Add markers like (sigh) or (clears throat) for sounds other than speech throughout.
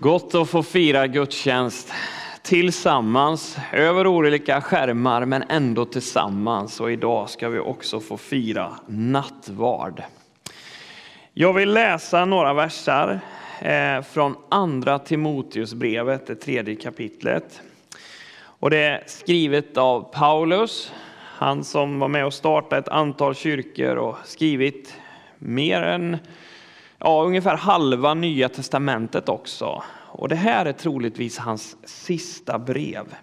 Gott att få fira gudstjänst tillsammans över olika skärmar men ändå tillsammans. Och idag ska vi också få fira nattvard. Jag vill läsa några versar eh, från andra Timoteusbrevet, det tredje kapitlet. Och det är skrivet av Paulus, han som var med och startade ett antal kyrkor och skrivit mer än ja, ungefär halva Nya Testamentet också. Och det här är troligtvis hans sista brev.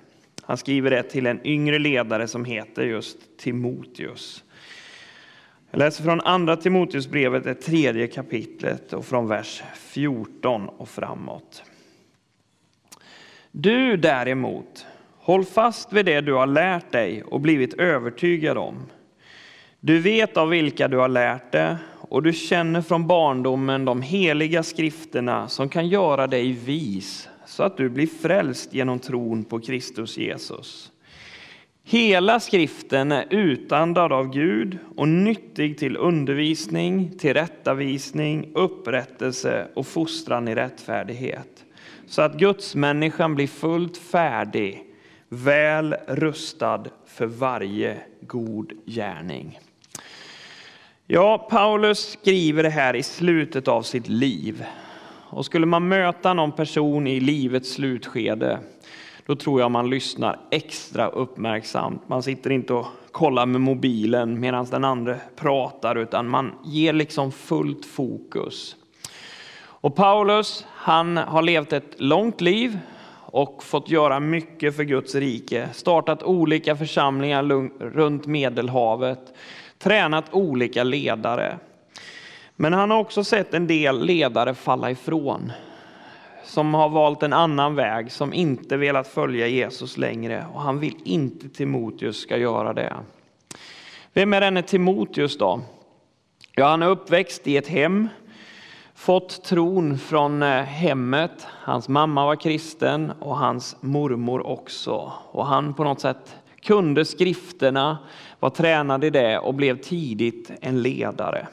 Han skriver det till en yngre ledare som heter just Timoteus. Jag läser från andra Timoteusbrevet, det tredje kapitlet och från vers 14 och framåt. Du däremot, håll fast vid det du har lärt dig och blivit övertygad om. Du vet av vilka du har lärt det och du känner från barndomen de heliga skrifterna som kan göra dig vis så att du blir frälst genom tron på Kristus Jesus. Hela skriften är utandad av Gud och nyttig till undervisning, tillrättavisning, upprättelse och fostran i rättfärdighet, så att Guds människan blir fullt färdig, väl rustad för varje god gärning. Ja, Paulus skriver det här i slutet av sitt liv. Och skulle man möta någon person i livets slutskede, då tror jag man lyssnar extra uppmärksamt. Man sitter inte och kollar med mobilen medan den andra pratar, utan man ger liksom fullt fokus. Och Paulus, han har levt ett långt liv och fått göra mycket för Guds rike. Startat olika församlingar runt Medelhavet tränat olika ledare. Men han har också sett en del ledare falla ifrån. Som har valt en annan väg, som inte velat följa Jesus längre. Och han vill inte Timoteus ska göra det. Vem är denne Timoteus då? Ja, han är uppväxt i ett hem, fått tron från eh, hemmet. Hans mamma var kristen och hans mormor också. Och han på något sätt kunde skrifterna, var tränad i det och blev tidigt en ledare.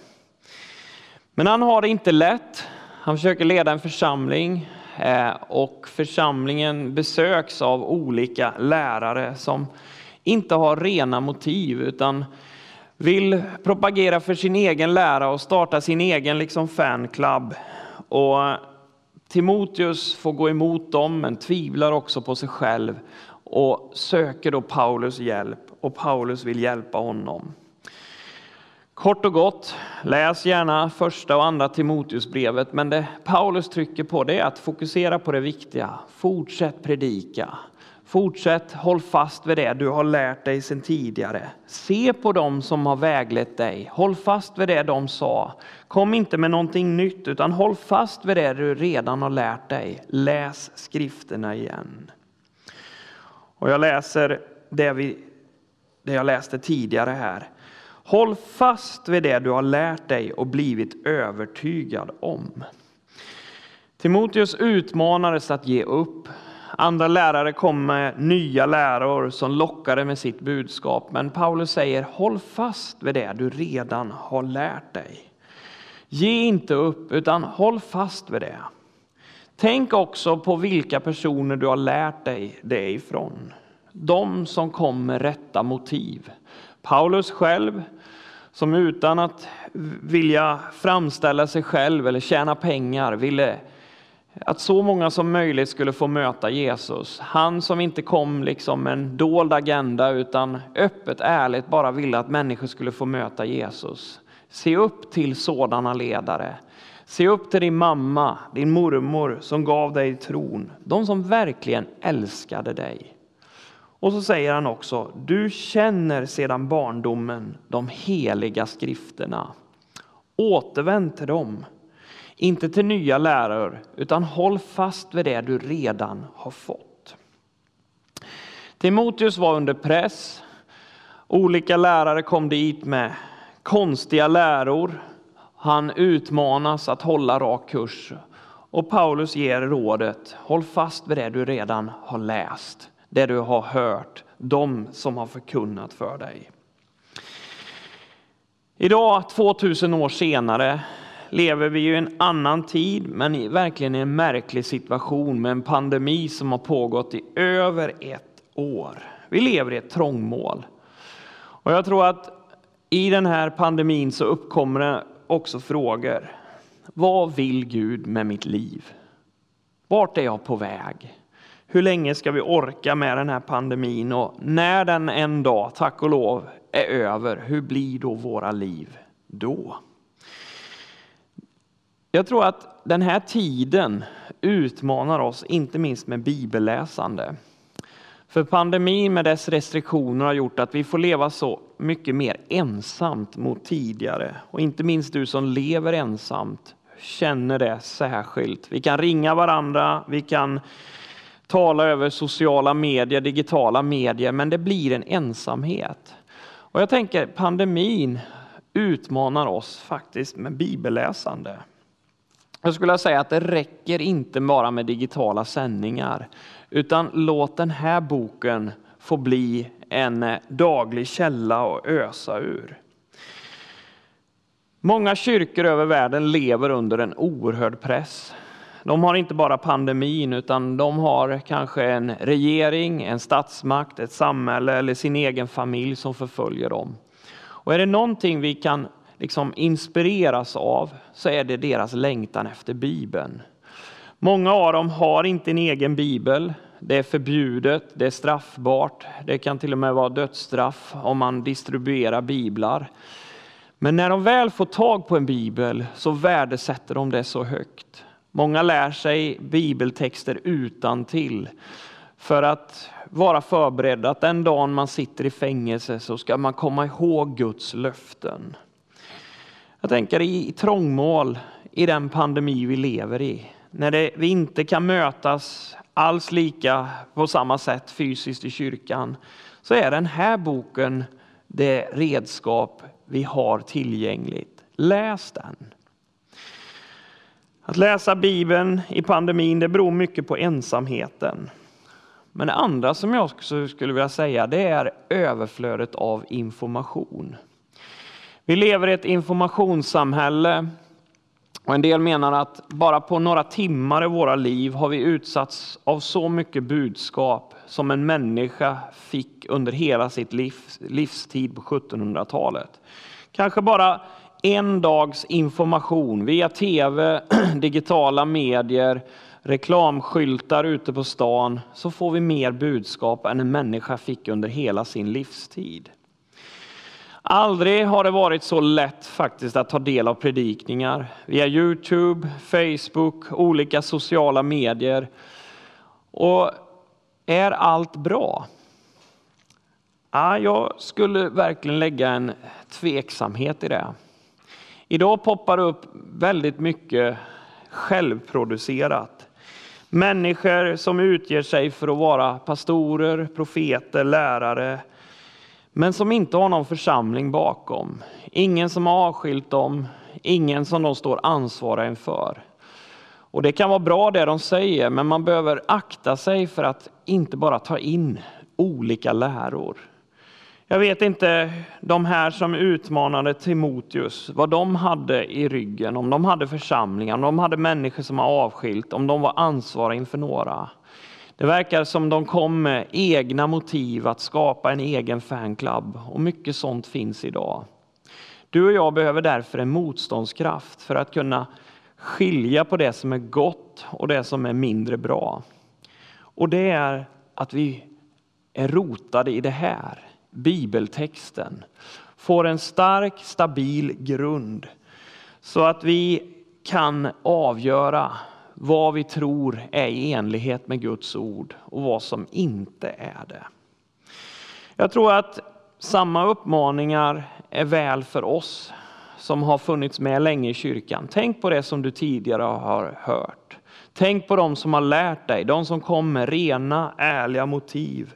Men han har det inte lätt. Han försöker leda en församling eh, och församlingen besöks av olika lärare som inte har rena motiv utan vill propagera för sin egen lära och starta sin egen liksom fanclub. Och Timoteus får gå emot dem men tvivlar också på sig själv och söker då Paulus hjälp och Paulus vill hjälpa honom. Kort och gott, läs gärna första och andra Timoteusbrevet, men det Paulus trycker på det är att fokusera på det viktiga. Fortsätt predika. Fortsätt håll fast vid det du har lärt dig sedan tidigare. Se på dem som har väglett dig. Håll fast vid det de sa. Kom inte med någonting nytt utan håll fast vid det du redan har lärt dig. Läs skrifterna igen. Och jag läser det, vi, det jag läste tidigare här. Håll fast vid det du har lärt dig och blivit övertygad om. Timoteus utmanades att ge upp. Andra lärare kom med nya läror som lockade med sitt budskap. Men Paulus säger, håll fast vid det du redan har lärt dig. Ge inte upp, utan håll fast vid det. Tänk också på vilka personer du har lärt dig det ifrån. De som kom med rätta motiv. Paulus själv, som utan att vilja framställa sig själv eller tjäna pengar ville att så många som möjligt skulle få möta Jesus. Han som inte kom liksom med en dold agenda utan öppet, ärligt bara ville att människor skulle få möta Jesus. Se upp till sådana ledare. Se upp till din mamma, din mormor som gav dig tron. De som verkligen älskade dig. Och så säger han också, du känner sedan barndomen de heliga skrifterna. Återvänd till dem, inte till nya läror, utan håll fast vid det du redan har fått. Timoteus var under press. Olika lärare kom dit med konstiga läror. Han utmanas att hålla rak kurs. Och Paulus ger rådet, håll fast vid det du redan har läst, det du har hört, de som har förkunnat för dig. Idag, 2000 år senare, lever vi i en annan tid, men verkligen i en märklig situation med en pandemi som har pågått i över ett år. Vi lever i ett trångmål. Och jag tror att i den här pandemin så uppkommer det också frågor. Vad vill Gud med mitt liv? Vart är jag på väg? Hur länge ska vi orka med den här pandemin? Och när den en dag, tack och lov, är över, hur blir då våra liv då? Jag tror att den här tiden utmanar oss, inte minst med bibelläsande. För pandemin med dess restriktioner har gjort att vi får leva så mycket mer ensamt mot tidigare. Och inte minst du som lever ensamt känner det särskilt. Vi kan ringa varandra, vi kan tala över sociala medier, digitala medier, men det blir en ensamhet. Och jag tänker pandemin utmanar oss faktiskt med bibelläsande. Jag skulle säga att det räcker inte bara med digitala sändningar, utan låt den här boken få bli en eh, daglig källa att ösa ur. Många kyrkor över världen lever under en oerhörd press. De har inte bara pandemin, utan de har kanske en regering, en statsmakt, ett samhälle eller sin egen familj som förföljer dem. Och är det någonting vi kan liksom inspireras av så är det deras längtan efter Bibeln. Många av dem har inte en egen bibel. Det är förbjudet, det är straffbart, det kan till och med vara dödsstraff om man distribuerar biblar. Men när de väl får tag på en bibel så värdesätter de det så högt. Många lär sig bibeltexter utan till för att vara förberedda att den dagen man sitter i fängelse så ska man komma ihåg Guds löften. Jag tänker i trångmål i den pandemi vi lever i, när det, vi inte kan mötas alls lika på samma sätt fysiskt i kyrkan, så är den här boken det redskap vi har tillgängligt. Läs den. Att läsa Bibeln i pandemin det beror mycket på ensamheten. Men det andra som jag också skulle vilja säga det är överflödet av information. Vi lever i ett informationssamhälle och en del menar att bara på några timmar i våra liv har vi utsatts av så mycket budskap som en människa fick under hela sitt livs, livstid på 1700-talet. Kanske bara en dags information via tv, (clears throat) digitala medier, reklamskyltar ute på stan så får vi mer budskap än en människa fick under hela sin livstid. Aldrig har det varit så lätt faktiskt att ta del av predikningar via Youtube, Facebook, olika sociala medier. Och är allt bra? Ja, jag skulle verkligen lägga en tveksamhet i det. Idag poppar det upp väldigt mycket självproducerat. Människor som utger sig för att vara pastorer, profeter, lärare, men som inte har någon församling bakom. Ingen som har avskilt dem, ingen som de står ansvariga inför. Och det kan vara bra det de säger, men man behöver akta sig för att inte bara ta in olika läror. Jag vet inte de här som utmanade Timoteus, vad de hade i ryggen, om de hade församlingar, om de hade människor som har avskilt, om de var ansvariga inför några. Det verkar som de kom med egna motiv att skapa en egen fanclub och mycket sånt finns idag. Du och jag behöver därför en motståndskraft för att kunna skilja på det som är gott och det som är mindre bra. Och det är att vi är rotade i det här bibeltexten får en stark, stabil grund så att vi kan avgöra vad vi tror är i enlighet med Guds ord och vad som inte är det. Jag tror att samma uppmaningar är väl för oss som har funnits med länge i kyrkan. Tänk på det som du tidigare har hört. Tänk på de som har lärt dig, de som kom med rena, ärliga motiv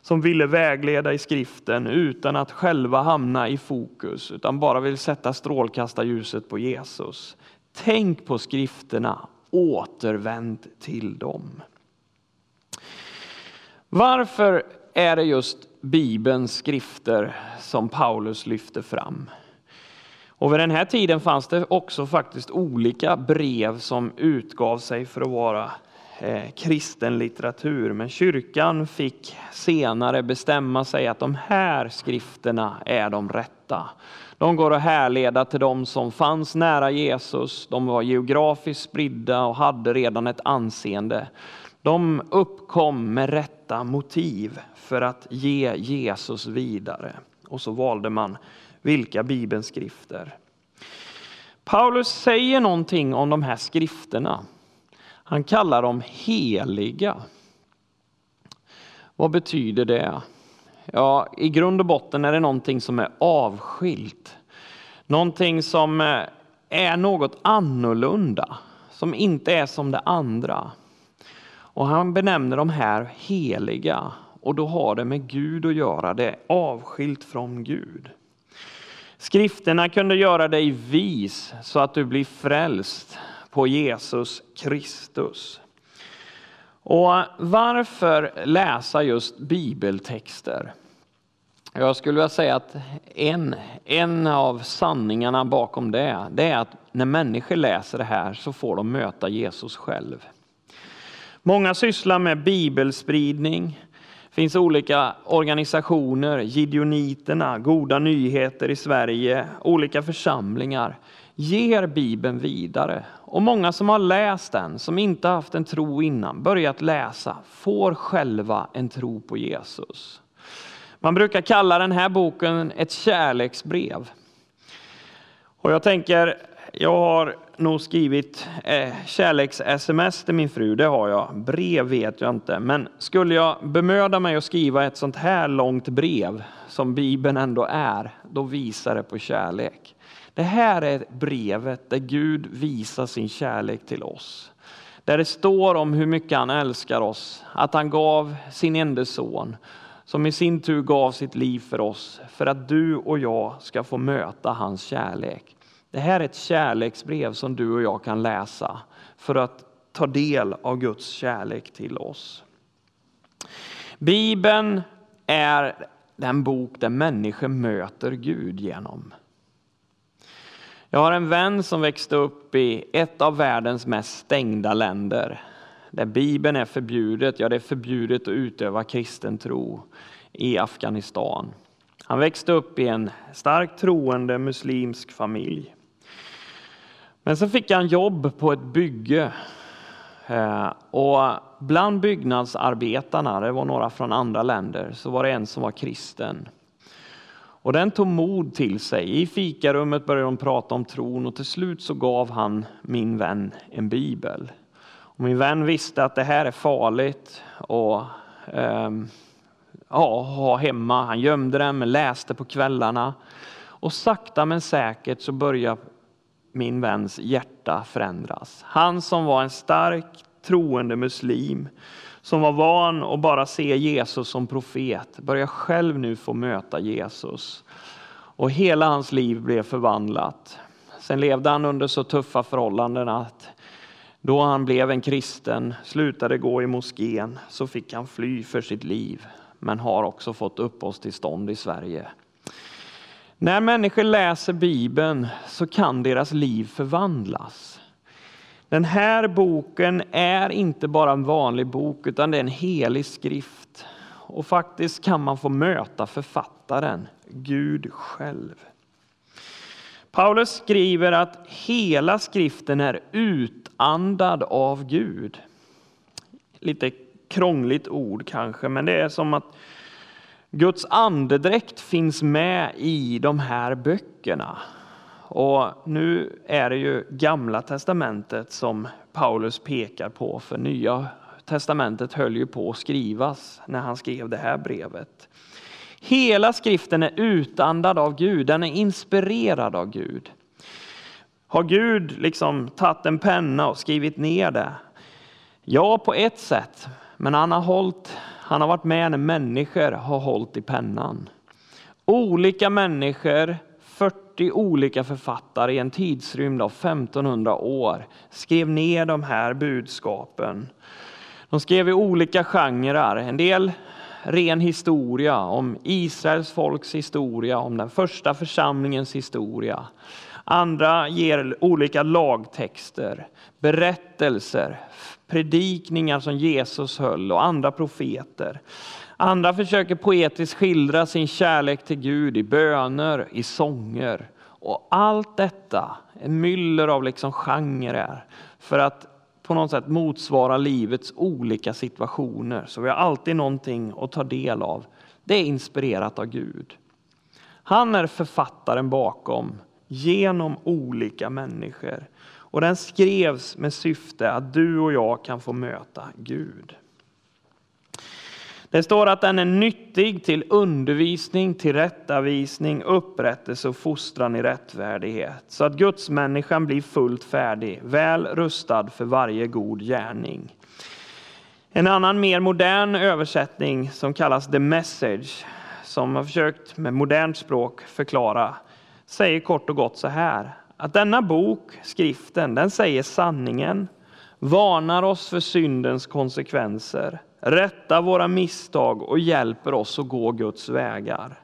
som ville vägleda i skriften utan att själva hamna i fokus, utan bara vill sätta strålkastarljuset på Jesus. Tänk på skrifterna, återvänd till dem. Varför är det just Bibelns skrifter som Paulus lyfter fram? Och vid den här tiden fanns det också faktiskt olika brev som utgav sig för att vara eh, kristen litteratur. Men kyrkan fick senare bestämma sig att de här skrifterna är de rätta. De går att härleda till de som fanns nära Jesus. De var geografiskt spridda och hade redan ett anseende. De uppkom med rätta motiv för att ge Jesus vidare. Och så valde man vilka bibelskrifter. Paulus säger någonting om de här skrifterna. Han kallar dem heliga. Vad betyder det? Ja, i grund och botten är det någonting som är avskilt. Någonting som eh, är något annorlunda, som inte är som det andra. Och han benämner de här heliga och då har det med Gud att göra, det är avskilt från Gud. Skrifterna kunde göra dig vis så att du blir frälst på Jesus Kristus. Och varför läsa just bibeltexter? Jag skulle vilja säga att en, en av sanningarna bakom det, det är att när människor läser det här så får de möta Jesus själv. Många sysslar med bibelspridning. Det finns olika organisationer, Gideoniterna, Goda nyheter i Sverige, olika församlingar ger Bibeln vidare. Och många som har läst den, som inte haft en tro innan, börjat läsa, får själva en tro på Jesus. Man brukar kalla den här boken ett kärleksbrev. Och jag tänker, jag har nog skrivit eh, kärleks-sms till min fru, det har jag. Brev vet jag inte, men skulle jag bemöda mig att skriva ett sånt här långt brev, som Bibeln ändå är, då visar det på kärlek. Det här är brevet där Gud visar sin kärlek till oss. Där det står om hur mycket han älskar oss, att han gav sin enda son, som i sin tur gav sitt liv för oss, för att du och jag ska få möta hans kärlek. Det här är ett kärleksbrev som du och jag kan läsa för att ta del av Guds kärlek till oss. Bibeln är den bok där människor möter Gud genom. Jag har en vän som växte upp i ett av världens mest stängda länder. Där Bibeln är förbjudet, ja det är förbjudet att utöva kristen tro i Afghanistan. Han växte upp i en starkt troende muslimsk familj. Men så fick han jobb på ett bygge. Eh, och bland byggnadsarbetarna, det var några från andra länder, så var det en som var kristen. Och den tog mod till sig. I fikarummet började de prata om tron och till slut så gav han min vän en bibel. Och min vän visste att det här är farligt och eh, ja, ha hemma. Han gömde den men läste på kvällarna. Och sakta men säkert så började min väns hjärta förändras. Han som var en stark troende muslim som var van att bara se Jesus som profet, börjar själv nu få möta Jesus. Och hela hans liv blev förvandlat. Sen levde han under så tuffa förhållanden att då han blev en kristen, slutade gå i moskén, så fick han fly för sitt liv, men har också fått uppehållstillstånd i Sverige. När människor läser Bibeln så kan deras liv förvandlas. Den här boken är inte bara en vanlig bok utan det är en helig skrift. Och faktiskt kan man få möta författaren, Gud själv. Paulus skriver att hela skriften är utandad av Gud. Lite krångligt ord kanske, men det är som att Guds andedräkt finns med i de här böckerna. Och nu är det ju Gamla testamentet som Paulus pekar på, för Nya testamentet höll ju på att skrivas när han skrev det här brevet. Hela skriften är utandad av Gud, den är inspirerad av Gud. Har Gud liksom tagit en penna och skrivit ner det? Ja, på ett sätt, men han har, hållit, han har varit med när människor har hållit i pennan. Olika människor 40 olika författare i en tidsrymd av 1500 år skrev ner de här budskapen. De skrev i olika genrer, en del ren historia om Israels folks historia, om den första församlingens historia. Andra ger olika lagtexter, berättelser, predikningar som Jesus höll och andra profeter. Andra försöker poetiskt skildra sin kärlek till Gud i böner, i sånger. Och allt detta, en myller av liksom genrer, för att på något sätt motsvara livets olika situationer. Så vi har alltid någonting att ta del av. Det är inspirerat av Gud. Han är författaren bakom, genom olika människor. Och den skrevs med syfte att du och jag kan få möta Gud. Det står att den är nyttig till undervisning, tillrättavisning, upprättelse och fostran i rättfärdighet, så att Guds människan blir fullt färdig, väl rustad för varje god gärning. En annan mer modern översättning som kallas The Message, som har försökt med modernt språk förklara, säger kort och gott så här, att denna bok, skriften, den säger sanningen, varnar oss för syndens konsekvenser, rättar våra misstag och hjälper oss att gå Guds vägar.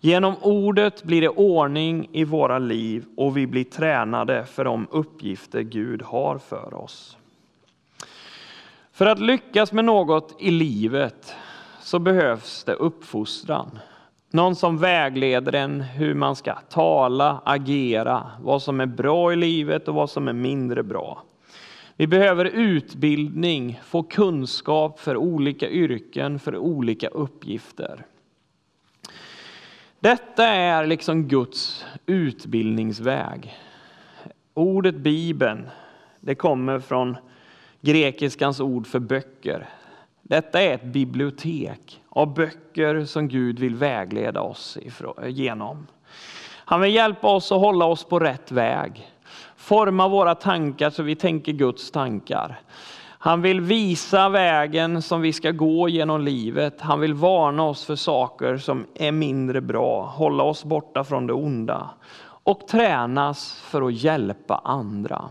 Genom ordet blir det ordning i våra liv och vi blir tränade för de uppgifter Gud har för oss. För att lyckas med något i livet så behövs det uppfostran. Någon som vägleder en hur man ska tala, agera, vad som är bra i livet och vad som är mindre bra. Vi behöver utbildning, få kunskap för olika yrken, för olika uppgifter. Detta är liksom Guds utbildningsväg. Ordet Bibeln, det kommer från grekiskans ord för böcker. Detta är ett bibliotek av böcker som Gud vill vägleda oss genom. Han vill hjälpa oss att hålla oss på rätt väg. Forma våra tankar så vi tänker Guds tankar. Han vill visa vägen som vi ska gå genom livet. Han vill varna oss för saker som är mindre bra, hålla oss borta från det onda och tränas för att hjälpa andra.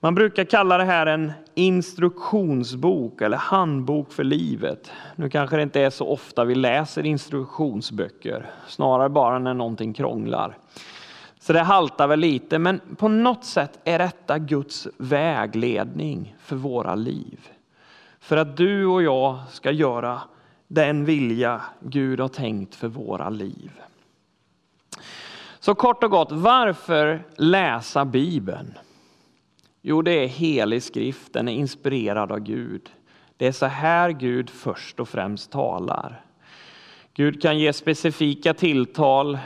Man brukar kalla det här en instruktionsbok eller handbok för livet. Nu kanske det inte är så ofta vi läser instruktionsböcker, snarare bara när någonting krånglar. Så det haltar väl lite, men på något sätt är detta Guds vägledning för våra liv. För att du och jag ska göra den vilja Gud har tänkt för våra liv. Så kort och gott, varför läsa Bibeln? Jo, det är helig skrift, den är inspirerad av Gud. Det är så här Gud först och främst talar. Gud kan ge specifika tilltal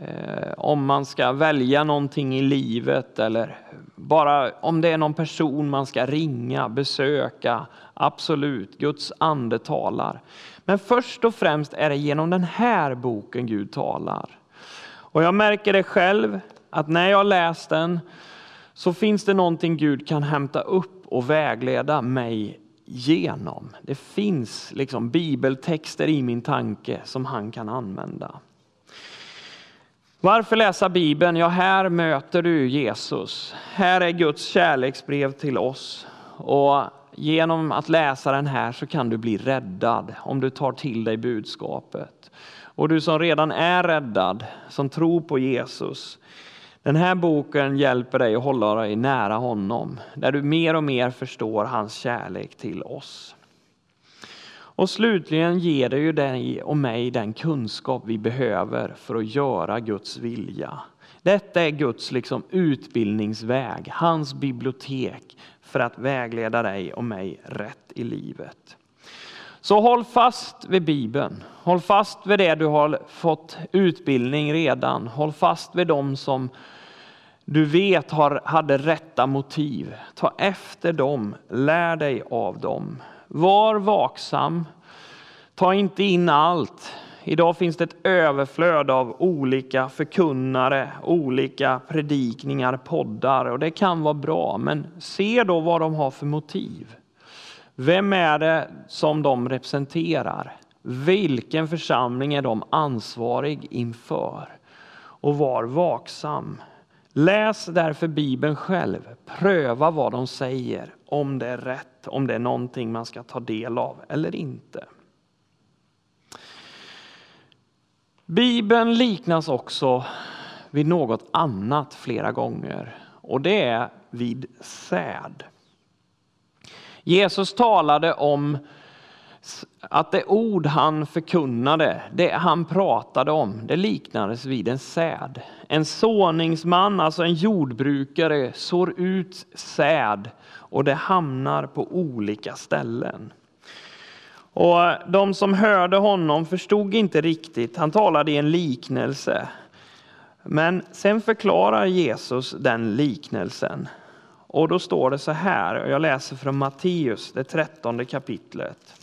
Eh, om man ska välja någonting i livet eller bara om det är någon person man ska ringa, besöka. Absolut, Guds ande talar. Men först och främst är det genom den här boken Gud talar. Och jag märker det själv att när jag läst den så finns det någonting Gud kan hämta upp och vägleda mig genom. Det finns liksom bibeltexter i min tanke som han kan använda. Varför läsa Bibeln? Ja, här möter du Jesus. Här är Guds kärleksbrev till oss. Och genom att läsa den här så kan du bli räddad om du tar till dig budskapet. Och du som redan är räddad, som tror på Jesus, den här boken hjälper dig att hålla dig nära honom, där du mer och mer förstår hans kärlek till oss. Och slutligen ger det ju dig och mig den kunskap vi behöver för att göra Guds vilja. Detta är Guds liksom utbildningsväg, hans bibliotek för att vägleda dig och mig rätt i livet. Så håll fast vid Bibeln. Håll fast vid det du har fått utbildning redan. Håll fast vid dem som du vet har, hade rätta motiv. Ta efter dem, lär dig av dem. Var vaksam. Ta inte in allt. Idag finns det ett överflöd av olika förkunnare, olika predikningar, poddar och det kan vara bra. Men se då vad de har för motiv. Vem är det som de representerar? Vilken församling är de ansvarig inför? Och var vaksam. Läs därför Bibeln själv. Pröva vad de säger, om det är rätt, om det är någonting man ska ta del av eller inte. Bibeln liknas också vid något annat flera gånger och det är vid säd. Jesus talade om att det ord han förkunnade, det han pratade om, det liknades vid en säd. En såningsman, alltså en jordbrukare, sår ut säd och det hamnar på olika ställen. Och de som hörde honom förstod inte riktigt, han talade i en liknelse. Men sen förklarar Jesus den liknelsen. Och då står det så här, och jag läser från Matteus, det trettonde kapitlet,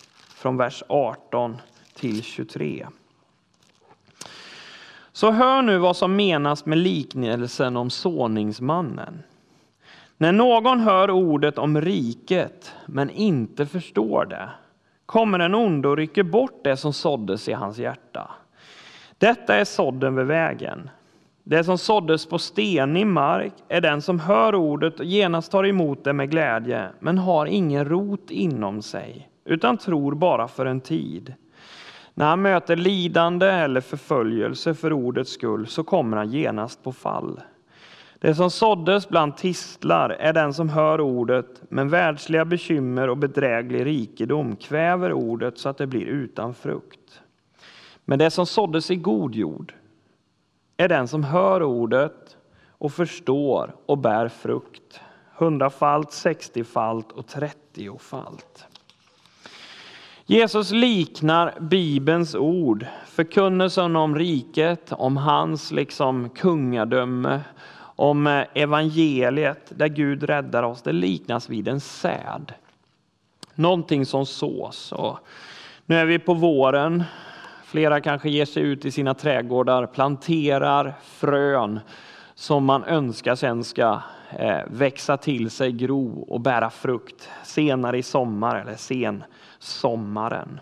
från vers 18 till 23. Så hör nu vad som menas med liknelsen om såningsmannen. När någon hör ordet om riket men inte förstår det kommer en ond och rycker bort det som såddes i hans hjärta. Detta är sådden vid vägen. Det som såddes på stenig mark är den som hör ordet och genast tar emot det med glädje, men har ingen rot inom sig, utan tror bara för en tid. När han möter lidande eller förföljelse för ordets skull så kommer han genast på fall. Det som såddes bland tistlar är den som hör ordet, men världsliga bekymmer och bedräglig rikedom kväver ordet så att det blir utan frukt. Men det som såddes i god jord är den som hör ordet och förstår och bär frukt, hundrafalt, sextiofalt och trettiofalt. Jesus liknar Bibelns ord, förkunnelsen om riket, om hans liksom kungadöme, om eh, evangeliet där Gud räddar oss, det liknas vid en säd. Någonting som sås. Och nu är vi på våren. Flera kanske ger sig ut i sina trädgårdar, planterar frön som man önskar sen ska eh, växa till sig, gro och bära frukt senare i sommar eller sen sommaren.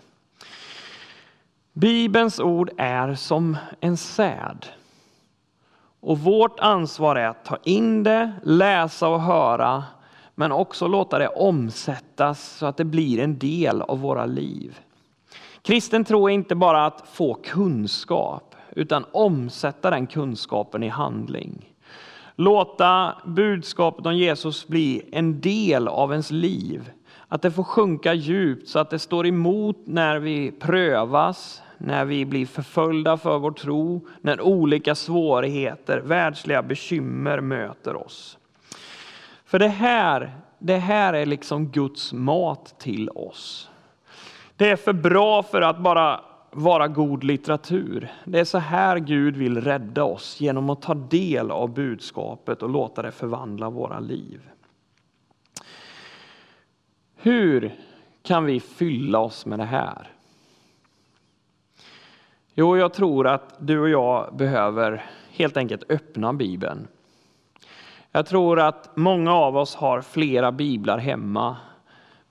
Bibelns ord är som en säd. Och vårt ansvar är att ta in det, läsa och höra, men också låta det omsättas så att det blir en del av våra liv. Kristen tro är inte bara att få kunskap, utan omsätta den kunskapen i handling. Låta budskapet om Jesus bli en del av ens liv. Att det får sjunka djupt så att det står emot när vi prövas, när vi blir förföljda för vår tro, när olika svårigheter, världsliga bekymmer möter oss. För det här, det här är liksom Guds mat till oss. Det är för bra för att bara vara god litteratur. Det är så här Gud vill rädda oss, genom att ta del av budskapet och låta det förvandla våra liv. Hur kan vi fylla oss med det här? Jo, jag tror att du och jag behöver helt enkelt öppna Bibeln. Jag tror att många av oss har flera biblar hemma,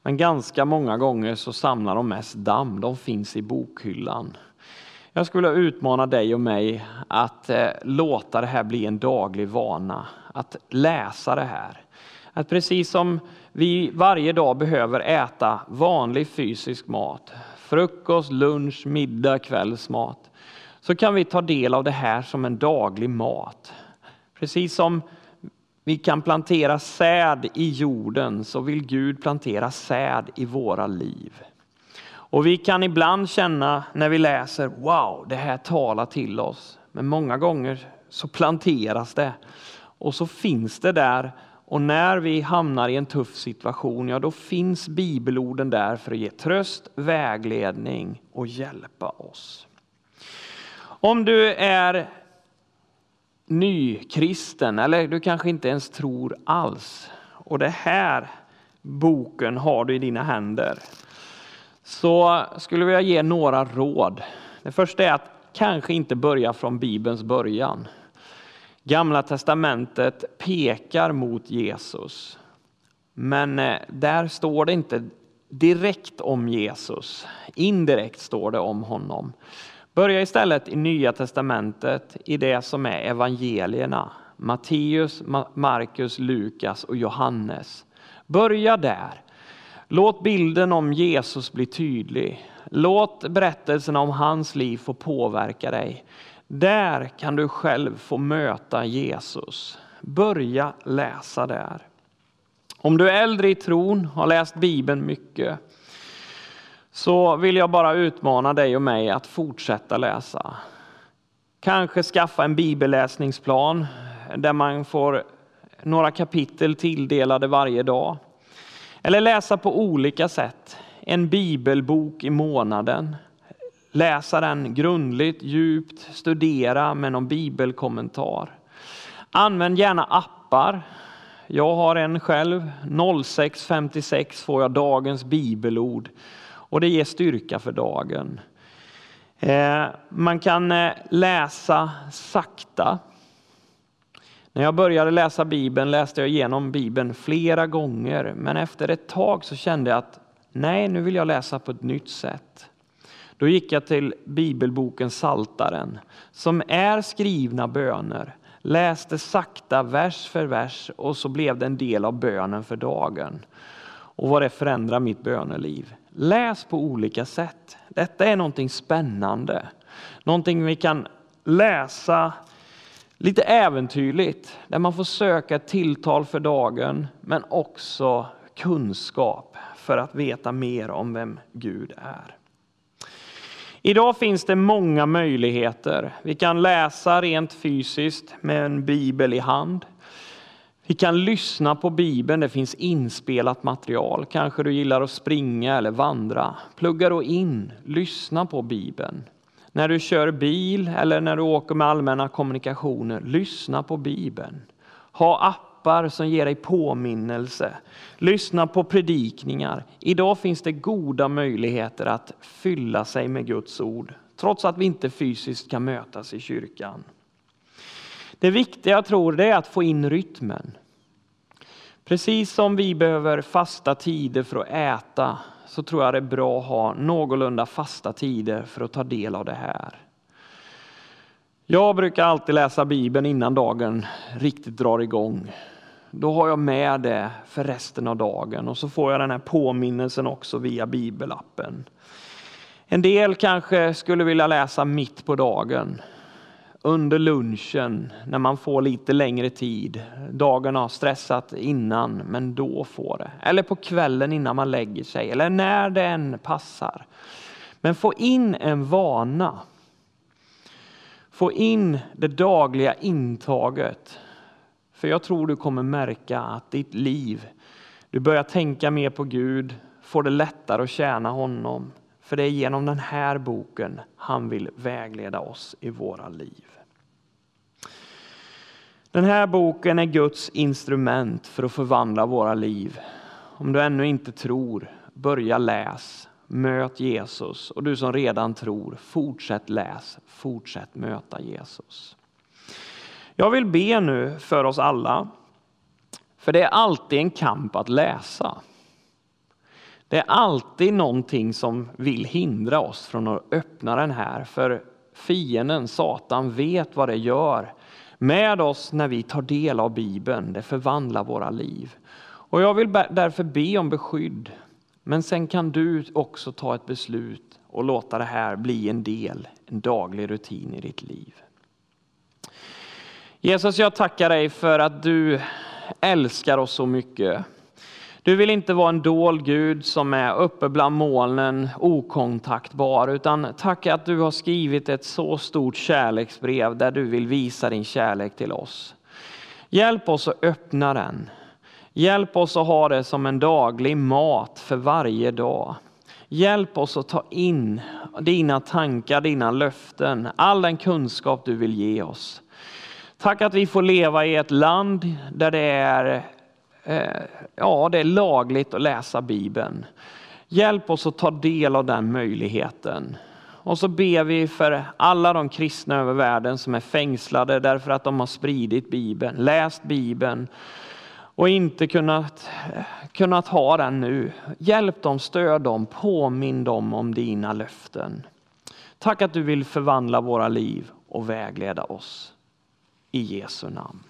men ganska många gånger så samlar de mest damm. De finns i bokhyllan. Jag skulle vilja utmana dig och mig att eh, låta det här bli en daglig vana, att läsa det här. Att precis som vi varje dag behöver äta vanlig fysisk mat, frukost, lunch, middag, kvällsmat, så kan vi ta del av det här som en daglig mat. Precis som vi kan plantera säd i jorden så vill Gud plantera säd i våra liv. Och vi kan ibland känna när vi läser, wow, det här talar till oss. Men många gånger så planteras det och så finns det där och när vi hamnar i en tuff situation, ja då finns bibelorden där för att ge tröst, vägledning och hjälpa oss. Om du är nykristen eller du kanske inte ens tror alls och det här boken har du i dina händer så skulle jag vilja ge några råd. Det första är att kanske inte börja från Bibelns början. Gamla testamentet pekar mot Jesus. Men eh, där står det inte direkt om Jesus. Indirekt står det om honom. Börja istället i Nya testamentet i det som är evangelierna. Matteus, Markus, Lukas och Johannes. Börja där. Låt bilden om Jesus bli tydlig. Låt berättelserna om hans liv få påverka dig. Där kan du själv få möta Jesus. Börja läsa där. Om du är äldre i tron, har läst Bibeln mycket, så vill jag bara utmana dig och mig att fortsätta läsa. Kanske skaffa en bibelläsningsplan där man får några kapitel tilldelade varje dag. Eller läsa på olika sätt. En bibelbok i månaden. Läsa den grundligt, djupt, studera med någon bibelkommentar. Använd gärna appar. Jag har en själv. 0656 får jag dagens bibelord och det ger styrka för dagen. Eh, man kan eh, läsa sakta. När jag började läsa Bibeln läste jag igenom Bibeln flera gånger, men efter ett tag så kände jag att nej, nu vill jag läsa på ett nytt sätt. Då gick jag till bibelboken Saltaren som är skrivna böner. Läste sakta vers för vers och så blev det en del av bönen för dagen. Och vad det förändrar mitt böneliv. Läs på olika sätt. Detta är någonting spännande. Någonting vi kan läsa lite äventyrligt, där man får söka ett tilltal för dagen, men också kunskap för att veta mer om vem Gud är. Idag finns det många möjligheter. Vi kan läsa rent fysiskt med en bibel i hand. Vi kan lyssna på Bibeln, det finns inspelat material. Kanske du gillar att springa eller vandra. Plugga då in, lyssna på Bibeln. När du kör bil eller när du åker med allmänna kommunikationer, lyssna på Bibeln. Ha appar som ger dig påminnelse. Lyssna på predikningar. Idag finns det goda möjligheter att fylla sig med Guds ord, trots att vi inte fysiskt kan mötas i kyrkan. Det viktiga jag tror det är att få in rytmen. Precis som vi behöver fasta tider för att äta så tror jag det är bra att ha någorlunda fasta tider för att ta del av det här. Jag brukar alltid läsa Bibeln innan dagen riktigt drar igång. Då har jag med det för resten av dagen och så får jag den här påminnelsen också via bibelappen. En del kanske skulle vilja läsa mitt på dagen under lunchen när man får lite längre tid. Dagen har stressat innan, men då får det. Eller på kvällen innan man lägger sig, eller när det än passar. Men få in en vana. Få in det dagliga intaget. För jag tror du kommer märka att ditt liv, du börjar tänka mer på Gud, får det lättare att tjäna honom. För det är genom den här boken han vill vägleda oss i våra liv. Den här boken är Guds instrument för att förvandla våra liv. Om du ännu inte tror, börja läs. Möt Jesus. Och du som redan tror, fortsätt läs. Fortsätt möta Jesus. Jag vill be nu för oss alla. För det är alltid en kamp att läsa. Det är alltid någonting som vill hindra oss från att öppna den här. För fienden, Satan, vet vad det gör med oss när vi tar del av Bibeln. Det förvandlar våra liv. Och jag vill därför be om beskydd. Men sen kan du också ta ett beslut och låta det här bli en del, en daglig rutin i ditt liv. Jesus, jag tackar dig för att du älskar oss så mycket. Du vill inte vara en dold Gud som är uppe bland molnen, okontaktbar, utan tack att du har skrivit ett så stort kärleksbrev där du vill visa din kärlek till oss. Hjälp oss att öppna den. Hjälp oss att ha det som en daglig mat för varje dag. Hjälp oss att ta in dina tankar, dina löften, all den kunskap du vill ge oss. Tack att vi får leva i ett land där det är eh, ja, det är lagligt att läsa Bibeln. Hjälp oss att ta del av den möjligheten. Och så ber vi för alla de kristna över världen som är fängslade därför att de har spridit Bibeln, läst Bibeln och inte kunnat, kunnat ha den nu. Hjälp dem, stöd dem, påminn dem om dina löften. Tack att du vill förvandla våra liv och vägleda oss. I Jesu namn.